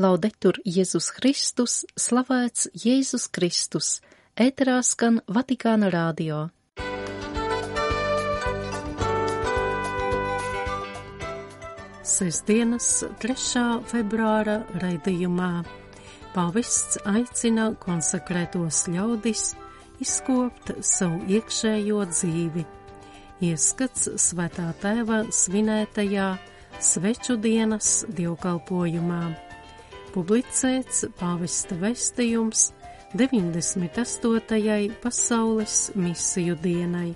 Laudetur Jēzus Kristus, slavēts Jēzus Kristus, ēterā skan Vatikāna rādio. Sestdienas 3. februāra raidījumā pavists aicina konsekrētos ļaudis izkopt savu iekšējo dzīvi. Ieskats svētā tēva svinētajā sveču dienas dievkalpojumā publicēts pāvesta vestījums 98. pasaules misiju dienai.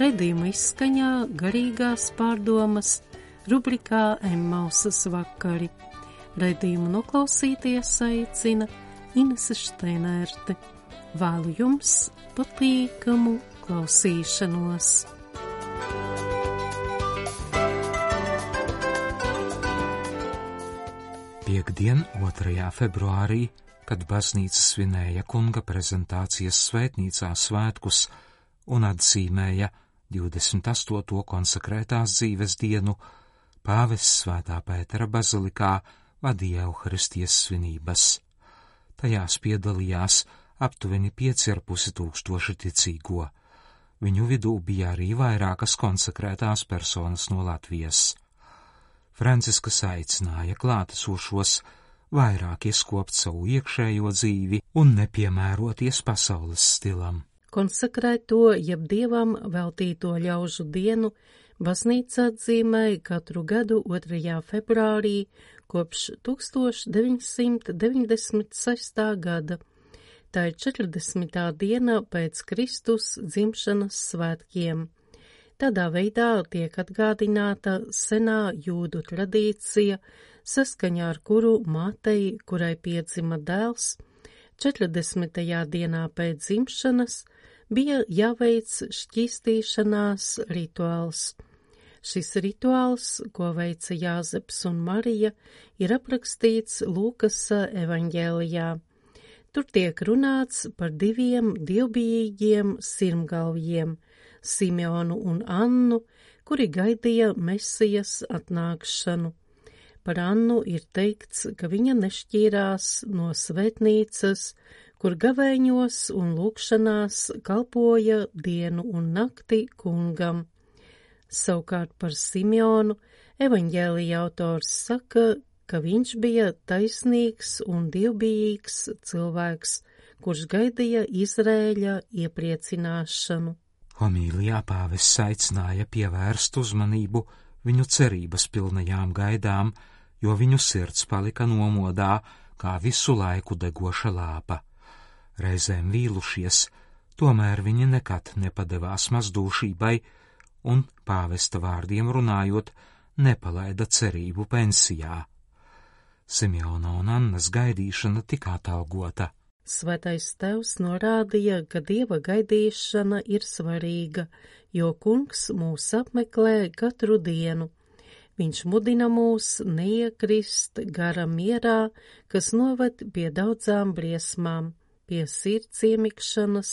Redījuma izskaņā garīgās pārdomas rubrikā Emmausas vakari. Redījumu noklausīties aicina Inese Šteinērte. Vēlu jums patīkamu klausīšanos! Piektdien, 2. februārī, kad baznīca svinēja kunga prezentācijas svētnīcā svētkus un atzīmēja 28. konsekrētās dzīves dienu, pāvests svētā Pētera bazilikā vadīja Euharistijas svinības. Tajās piedalījās aptuveni 5,5 tūkstoši ticīgo. Viņu vidū bija arī vairākas konsekrētās personas no Latvijas. Franciskas aicināja klātesošos vairāk ieskopt savu iekšējo dzīvi un nepiemēroties pasaules stilam. Konsekrēto, jeb dievam veltīto ļaužu dienu, baznīca atzīmēja katru gadu 2. februārī kopš 1996. gada. Tā ir 40. diena pēc Kristus dzimšanas svētkiem. Tādā veidā tiek atgādināta senā jūdu tradīcija, saskaņā ar kuru mātei, kurai piedzima dēls, 40. dienā pēc dzimšanas bija jāveic šķīstīšanās rituāls. Šis rituāls, ko veica Jāzeps un Marija, ir aprakstīts Lūkas evaņģēlijā. Tur tiek runāts par diviem dievbijīgiem sirmgalviem – Simeonu un Annu, kuri gaidīja Mesijas atnākšanu. Par Annu ir teikts, ka viņa nešķīrās no svētnīcas, kur gavēņos un lūkšanās kalpoja dienu un nakti kungam. Savukārt par Simeonu evaņģēlija autors saka, ka viņš bija taisnīgs un dievbijīgs cilvēks, kurš gaidīja Izrēļa iepriecināšanu. Homīlijā pāvests aicināja pievērst uzmanību viņu cerības pilnajām gaidām, jo viņu sirds palika nomodā kā visu laiku degoša lāpa. Reizēm vīlušies, tomēr viņi nekad nepadevās mazdūšībai, un pāvesta vārdiem runājot, nepalaida cerību pensijā. Simeona un Annas gaidīšana tika atalgota. Svētais tevs norādīja, ka dieva gaidīšana ir svarīga, jo kungs mūs apmeklē katru dienu. Viņš mudina mūs neiekrist gara mierā, kas noved pie daudzām briesmām, pie sirds iemikšanas,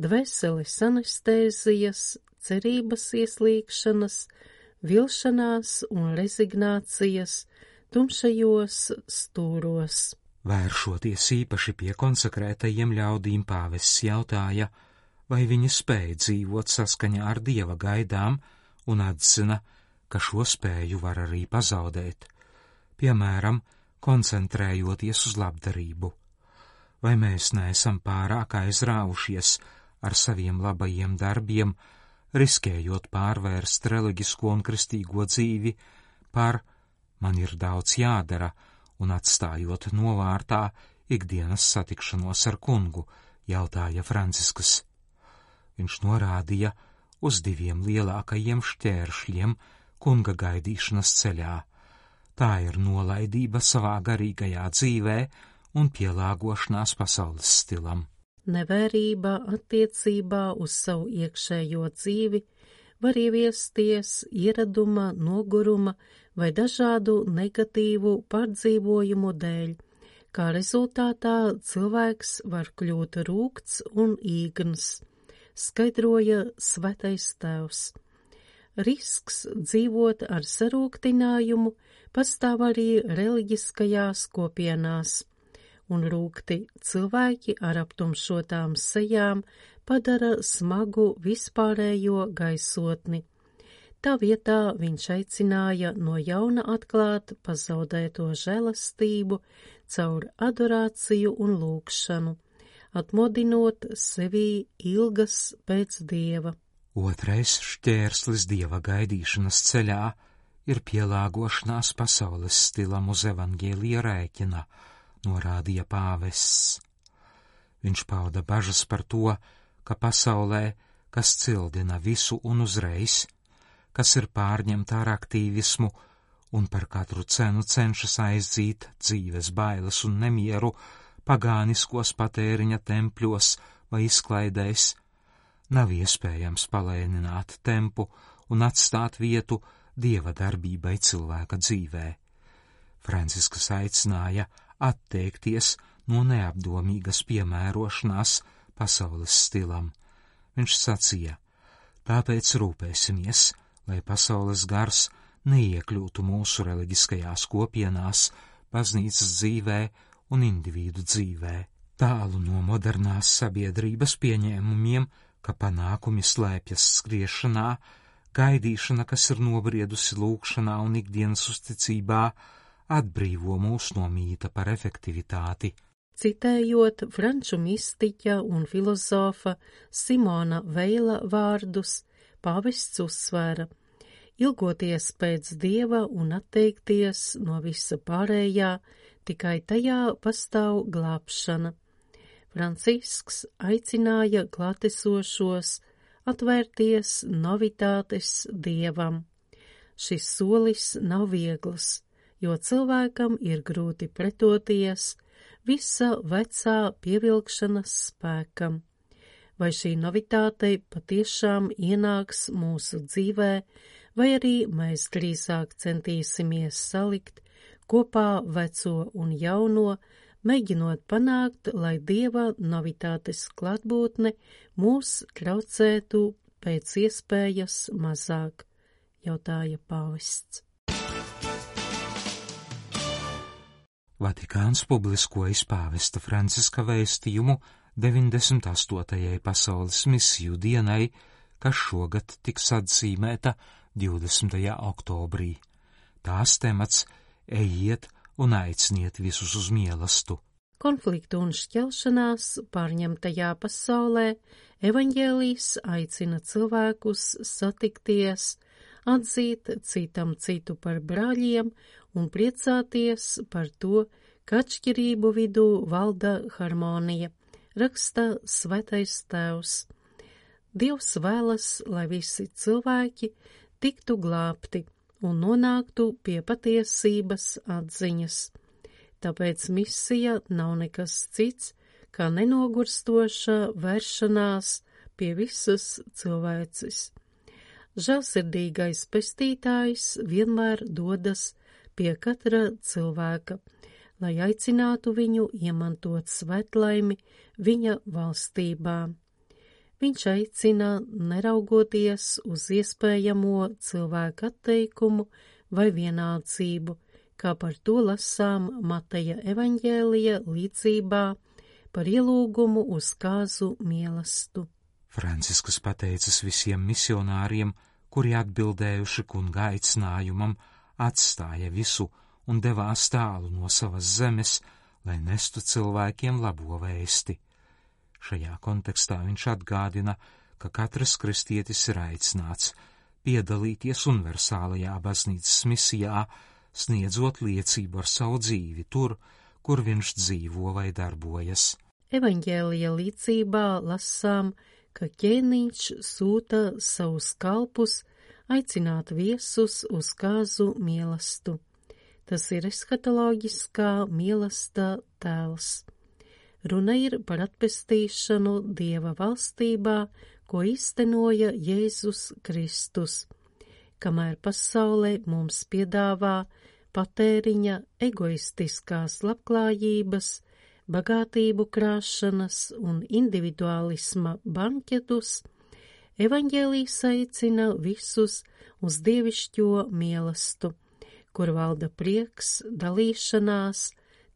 dvēseles anestēzijas, cerības ieslīgšanas, vilšanās un rezignācijas, tumšajos stūros. Vēršoties īpaši pie konsekrētajiem ļaudīm, pāvests jautāja, vai viņi spēja dzīvot saskaņā ar dieva gaidām, un atzina, ka šo spēju var arī pazaudēt, piemēram, koncentrējoties uz labdarību. Vai mēs neesam pārāk aizrāvušies ar saviem labajiem darbiem, riskējot pārvērst reliģisko un kristīgo dzīvi par man ir daudz jādara, un atstājot novārtā ikdienas satikšanos ar kungu, jautāja Franciskas. Viņš norādīja uz diviem lielākajiem šķēršļiem kunga gaidīšanas ceļā. Tā ir nolaidība savā garīgajā dzīvē un pielāgošanās pasaules stilam. Nevērība attiecībā uz savu iekšējo dzīvi var ieviesties ieraduma, noguruma vai dažādu negatīvu pārdzīvojumu dēļ, kā rezultātā cilvēks var kļūt rūkts un īgns, skaidroja svētais tēvs. risks dzīvot ar sarūktinājumu pastāv arī reliģiskajās kopienās, un rūkti cilvēki ar aptumšotām sejām padara smagu vispārējo gaisotni. Tā vietā viņš aicināja no jauna atklāt pazaudēto žēlastību caur adorāciju un lūkšanu, atmodinot sevī ilgas pēc dieva. Otrais šķērslis dieva gaidīšanas ceļā ir pielāgošanās pasaules stilam uz evaņģēlija rēķina, norādīja pāvests. Viņš pauda bažas par to, ka pasaulē, kas cildina visu un uzreiz, kas ir pārņemta ar aktīvismu un par katru cenu cenšas aizdzīt dzīves bailes un nemieru pagāniskos patēriņa tempļos vai izklaidēs, nav iespējams palēnināt tempu un atstāt vietu dieva darbībai cilvēka dzīvē. Franciskas aicināja atteikties no neapdomīgas piemērošanās pasaules stilam. Viņš sacīja, tāpēc rūpēsimies, lai pasaules gars neiekļūtu mūsu reliģiskajās kopienās, baznīcas dzīvē un individu dzīvē, tālu no modernās sabiedrības pieņēmumiem, ka panākumi slēpjas skriešanā, gaidīšana, kas ir nobriedusi lūkšanā un ikdienas uzticībā, atbrīvo mūs no mīta par efektivitāti. Citējot franču mistiķa un filozofa Simona Veila vārdus, pavests uzsvēra, ilgoties pēc dieva un atteikties no visa pārējā, tikai tajā pastāv glābšana. Francisks aicināja klātesošos atvērties novitātes dievam. Šis solis nav viegls, jo cilvēkam ir grūti pretoties visa vecā pievilkšanas spēkam. Vai šī novitāte patiešām ienāks mūsu dzīvē, vai arī mēs drīzāk centīsimies salikt kopā veco un jauno, mēģinot panākt, lai dieva novitātes klātbūtne mūs traucētu pēc iespējas mazāk, jautāja pāvests. Vatikāns publiskojas pāvesta Franciska vēstījumu 98. pasaules misiju dienai, kas šogad tiks atzīmēta 20. oktobrī. Tās temats - ejiet un aiciniet visus uz mielastu. Konfliktu un šķelšanās pārņemtajā pasaulē evaņģēlīs aicina cilvēkus satikties, atzīt citam citu par brāļiem un priecāties par to, ka atšķirību vidū valda harmonija, raksta svētais tēvs. Dievs vēlas, lai visi cilvēki tiktu glābti un nonāktu pie patiesības atziņas. Tāpēc misija nav nekas cits, kā nenogurstoša vēršanās pie visas cilvēces. Žēlsirdīgais pestītājs vienmēr dodas pie katra cilvēka, lai aicinātu viņu iemantot svētlaimi viņa valstībā. Viņš aicina, neraugoties uz iespējamo cilvēku atteikumu vai vienācību, kā par to lasām Mateja evaņģēlija līdzībā par ielūgumu uz kāzu mielastu. Franciskas pateicas visiem misionāriem, kuri atbildējuši kunga aicinājumam, atstāja visu un devās tālu no savas zemes, lai nestu cilvēkiem labo vēsti. Šajā kontekstā viņš atgādina, ka katrs kristietis ir aicināts piedalīties universālajā baznīcas misijā, sniedzot liecību ar savu dzīvi tur, kur viņš dzīvo vai darbojas. Evaņģēlija līdzībā lasām, ka ķēniņš sūta savus kalpus aicināt viesus uz kāzu mielastu. Tas ir eskatoloģiskā mielasta tēls. Runa ir par atpestīšanu Dieva valstībā, ko iztenoja Jēzus Kristus, kamēr pasaulē mums piedāvā patēriņa, egoistiskās labklājības, bagātību krāšanas un individuālisma banķetus, Evaņģēlījs aicina visus uz dievišķo mielastu, kur valda prieks, dalīšanās,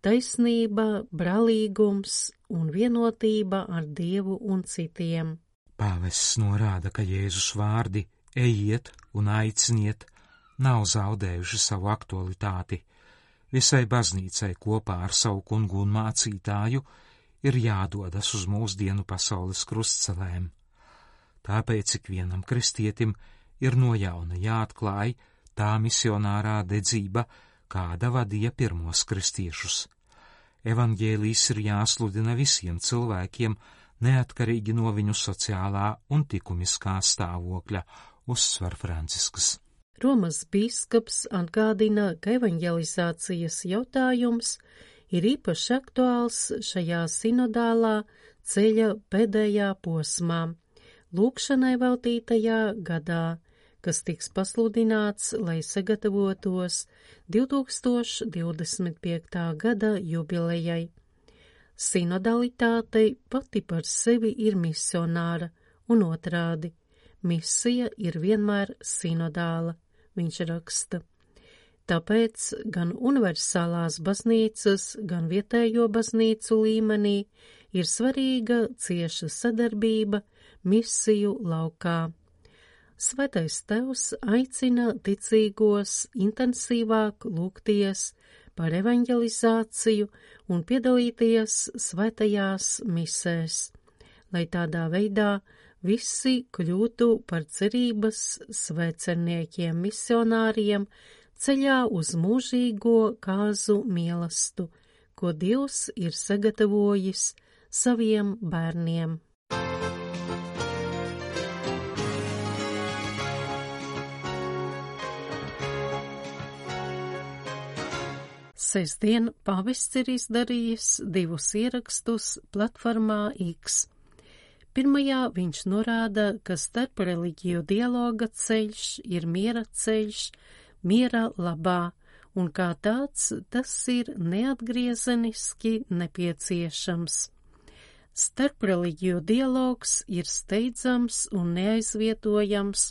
taisnība, brālīgums un vienotība ar Dievu un citiem. Pāvests norāda, ka Jēzus vārdi ejiet un aiciniet nav zaudējuši savu aktualitāti. Visai baznīcai kopā ar savu kungu un mācītāju ir jādodas uz mūsdienu pasaules krustcelēm. Tāpēc ikvienam kristietim ir no jauna jāatklāj tā misionārā dedzība, kāda vadīja pirmos kristiešus. Evangēlijas ir jāsludina visiem cilvēkiem, neatkarīgi no viņu sociālā un likumiskā stāvokļa, uzsver Francisks. Romas bīskaps atgādina, ka evanģelizācijas jautājums ir īpaši aktuāls šajā sinodālā ceļa pēdējā posmā, lūkšanai veltītajā gadā, kas tiks pasludināts, lai sagatavotos 2025. gada jubilejai. Sinodalitāte pati par sevi ir misionāra un otrādi. Misija ir vienmēr sinodāla, viņš raksta. Tāpēc gan universālās baznīcas, gan vietējo baznīcu līmenī ir svarīga cieša sadarbība misiju laukā. Svētais Tevs aicina ticīgos intensīvāk lūgties par evanģelizāciju un piedalīties svētajās misēs, lai tādā veidā visi kļūtu par cerības svēcerniekiem misionāriem ceļā uz mūžīgo kāzu mielastu, ko Dievs ir sagatavojis saviem bērniem. Sestdien pavests ir izdarījis divus ierakstus platformā X. Pirmajā viņš norāda, ka starp reliģiju dialoga ceļš ir miera ceļš, miera labā, un kā tāds tas ir neatgriezeniski nepieciešams. Starp reliģiju dialogs ir steidzams un neaizvietojams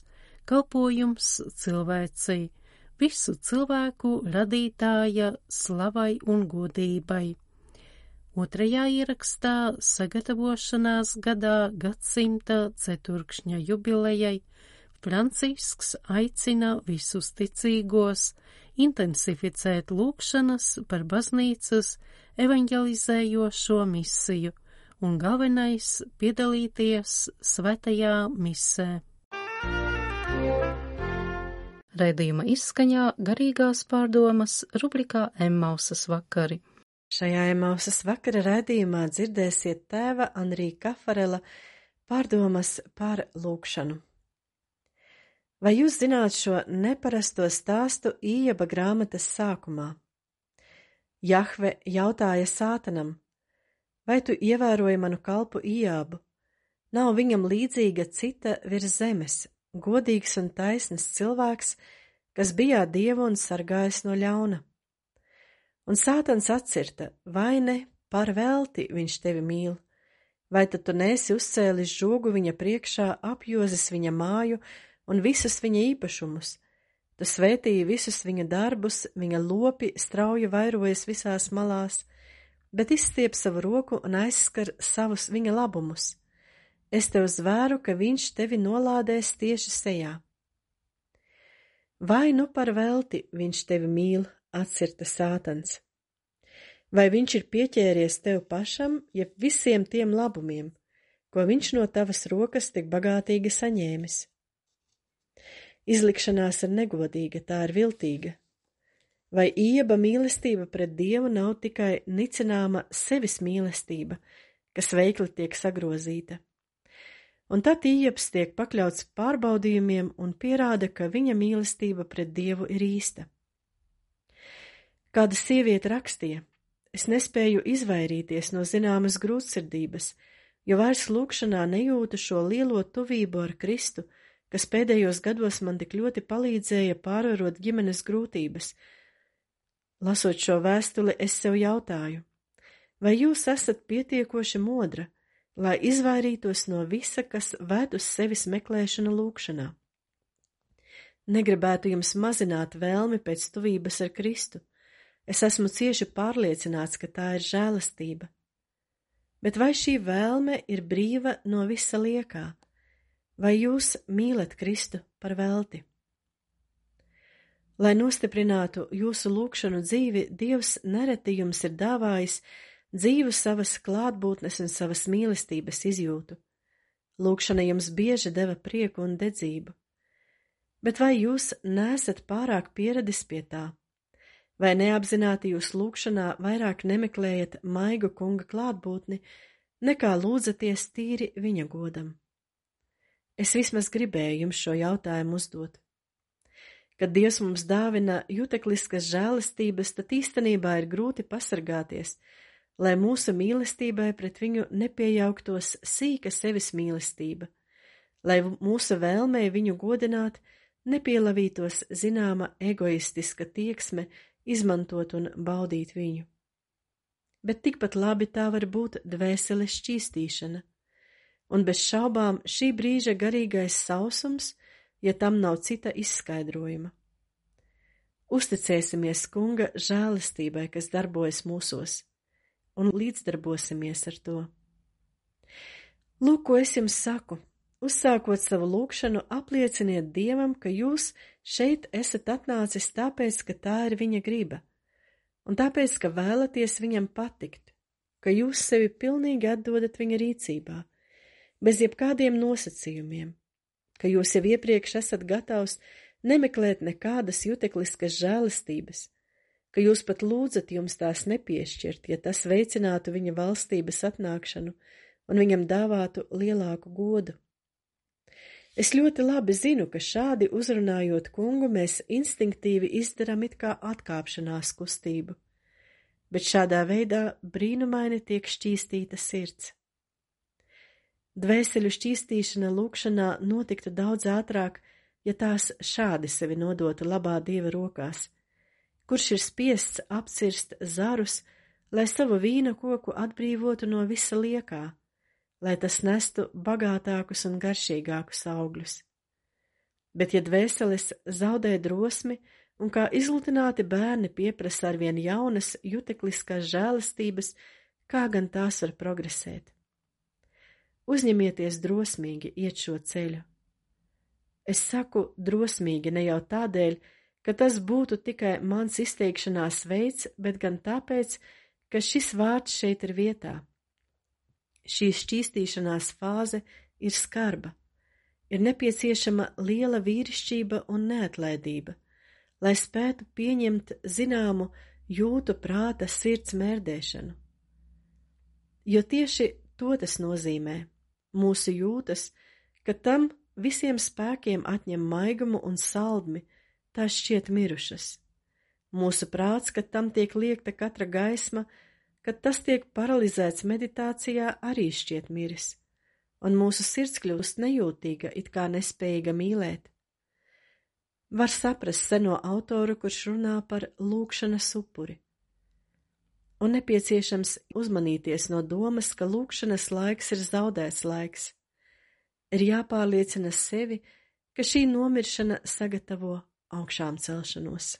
kalpojums cilvēcei visu cilvēku radītāja slavai un godībai. Otrajā ierakstā sagatavošanās gadā gadsimta ceturkšņa jubilejai Francisks aicina visus ticīgos intensificēt lūkšanas par baznīcas evanģelizējošo misiju un galvenais piedalīties svētajā misē. Raidījuma izskaņā garīgās pārdomas rubrikā Emmausas vakari. Šajā Emmausas vakara raidījumā dzirdēsiet tēva Anrī Kafarela pārdomas par lūkšanu. Vai jūs zināt šo neparasto stāstu Ījaba grāmatas sākumā? Jahve jautāja sātanam, vai tu ievēroji manu kalpu Ījābu? Nav viņam līdzīga cita virs zemes, godīgs un taisns cilvēks, kas bijāt dievu un sargājis no ļauna. Un sātans atcirta, vai ne? Par velti viņš tevi mīl, vai tad tu nesi uzcēlis žogu viņa priekšā, apjozis viņa māju un visus viņa īpašumus, tu svētīji visus viņa darbus, viņa lopi strauji vairojas visās malās, bet izstiep savu roku un aizskar savus viņa labumus Es tev zvēru, ka viņš tevi nolādēs tieši sejā. Vai nu par velti viņš tevi mīl, atcirta sātans? Vai viņš ir pieķēries tev pašam, jeb visiem tiem labumiem, ko viņš no tavas rokas tik bagātīgi saņēmis? Izlikšanās ir negodīga, tā ir viltīga. Vai ieba mīlestība pret Dievu nav tikai nicināma sevis mīlestība, kas veikli tiek sagrozīta? Un tad Ieps tiek pakļauts pārbaudījumiem un pierāda, ka viņa mīlestība pret Dievu ir īsta. Kāda sieviete rakstīja, es nespēju izvairīties no zināmas grūtsirdības, jo vairs lūkšanā nejūtu šo lielo tuvību ar Kristu, kas pēdējos gados man tik ļoti palīdzēja pārvarot ģimenes grūtības. Lasot šo vēstuli, es sev jautāju, vai jūs esat pietiekoši modra, lai izvairītos no visa, kas ved uz sevis meklēšanu lūkšanā. Negribētu jums mazināt vēlmi pēc tuvības ar Kristu. Es esmu cieši pārliecināts, ka tā ir žēlastība. Bet vai šī vēlme ir brīva no visa liekā? Vai jūs mīlat Kristu par velti? Lai nostiprinātu jūsu lūkšanu dzīvi, Dievs nereti jums ir dāvājis dzīvu savas klātbūtnes un savas mīlestības izjūtu. Lūkšana jums bieži deva prieku un dedzību. Bet vai jūs nesat pārāk pieradis pie tā? Vai neapzināti jūs lūkšanā vairāk nemeklējat maigu kunga klātbūtni, nekā lūdzaties tīri viņa godam? Es vismaz gribēju jums šo jautājumu uzdot. Kad Dievs mums dāvina jutekliskas žēlistības, tad īstenībā ir grūti pasargāties, lai mūsu mīlestībai pret viņu nepiejauktos sīka sevis mīlestība, lai mūsu vēlmei viņu godināt nepielavītos zināma egoistiska tieksme izmantot un baudīt viņu. Bet tikpat labi tā var būt dvēseles šķīstīšana, un bez šaubām šī brīža garīgais sausums ja tam nav cita izskaidrojuma. Uzticēsimies kunga žēlastībai, kas darbojas mūsos, un līdzdarbosimies ar to. Lūk, ko es jums saku. Uzsākot savu lūkšanu, aplieciniet Dievam, ka jūs šeit esat atnācis tāpēc, ka tā ir viņa griba, un tāpēc, ka vēlaties viņam patikt, ka jūs sevi pilnīgi atdodat viņa rīcībā, bez jebkādiem nosacījumiem, ka jūs jau iepriekš esat gatavs nemeklēt nekādas jutekliskas žēlistības, ka jūs pat lūdzat jums tās nepiešķirt, ja tas veicinātu viņa valstības atnākšanu un viņam dāvātu lielāku godu. Es ļoti labi zinu, ka šādi uzrunājot kungu, mēs instinktīvi izdaram it kā atkāpšanās kustību, bet šādā veidā brīnumaini tiek šķīstīta sirds. Dvēseļu šķīstīšana lūkšanā notiktu daudz ātrāk, ja tās šādi sevi nodotu labā dieva rokās, kurš ir spiests apcirst zarus, lai savu vīna koku atbrīvotu no visa liekā, lai tas nestu bagātākus un garšīgākus augļus. Bet, ja dvēseles zaudē drosmi un kā izlutināti bērni pieprasa arvien jaunas jutekliskās žēlastības, kā gan tās var progresēt? Uzņemieties drosmīgi iet šo ceļu. Es saku drosmīgi ne jau tādēļ, ka tas būtu tikai mans izteikšanās veids, bet gan tāpēc, ka šis vārds šeit ir vietā. Šī šķīstīšanās fāze ir skarba, ir nepieciešama liela vīrišķība un neatlaidība, lai spētu pieņemt zināmu jūtu prāta sirds mērdēšanu. Jo tieši to tas nozīmē mūsu jūtas, ka tam visiem spēkiem atņem maigumu un saldmi, tās šķiet mirušas. Mūsu prāts, kad tam tiek liekta katra gaisma, kad tas tiek paralizēts meditācijā, arī šķiet miris, un mūsu sirds kļūst nejūtīga, it kā nespējīga mīlēt. Var saprast seno autoru, kurš runā par lūkšanas upuri un nepieciešams uzmanīties no domas, ka lūkšanas laiks ir zaudēts laiks. Ir jāpārliecina sevi, ka šī nomiršana sagatavo augšām celšanos.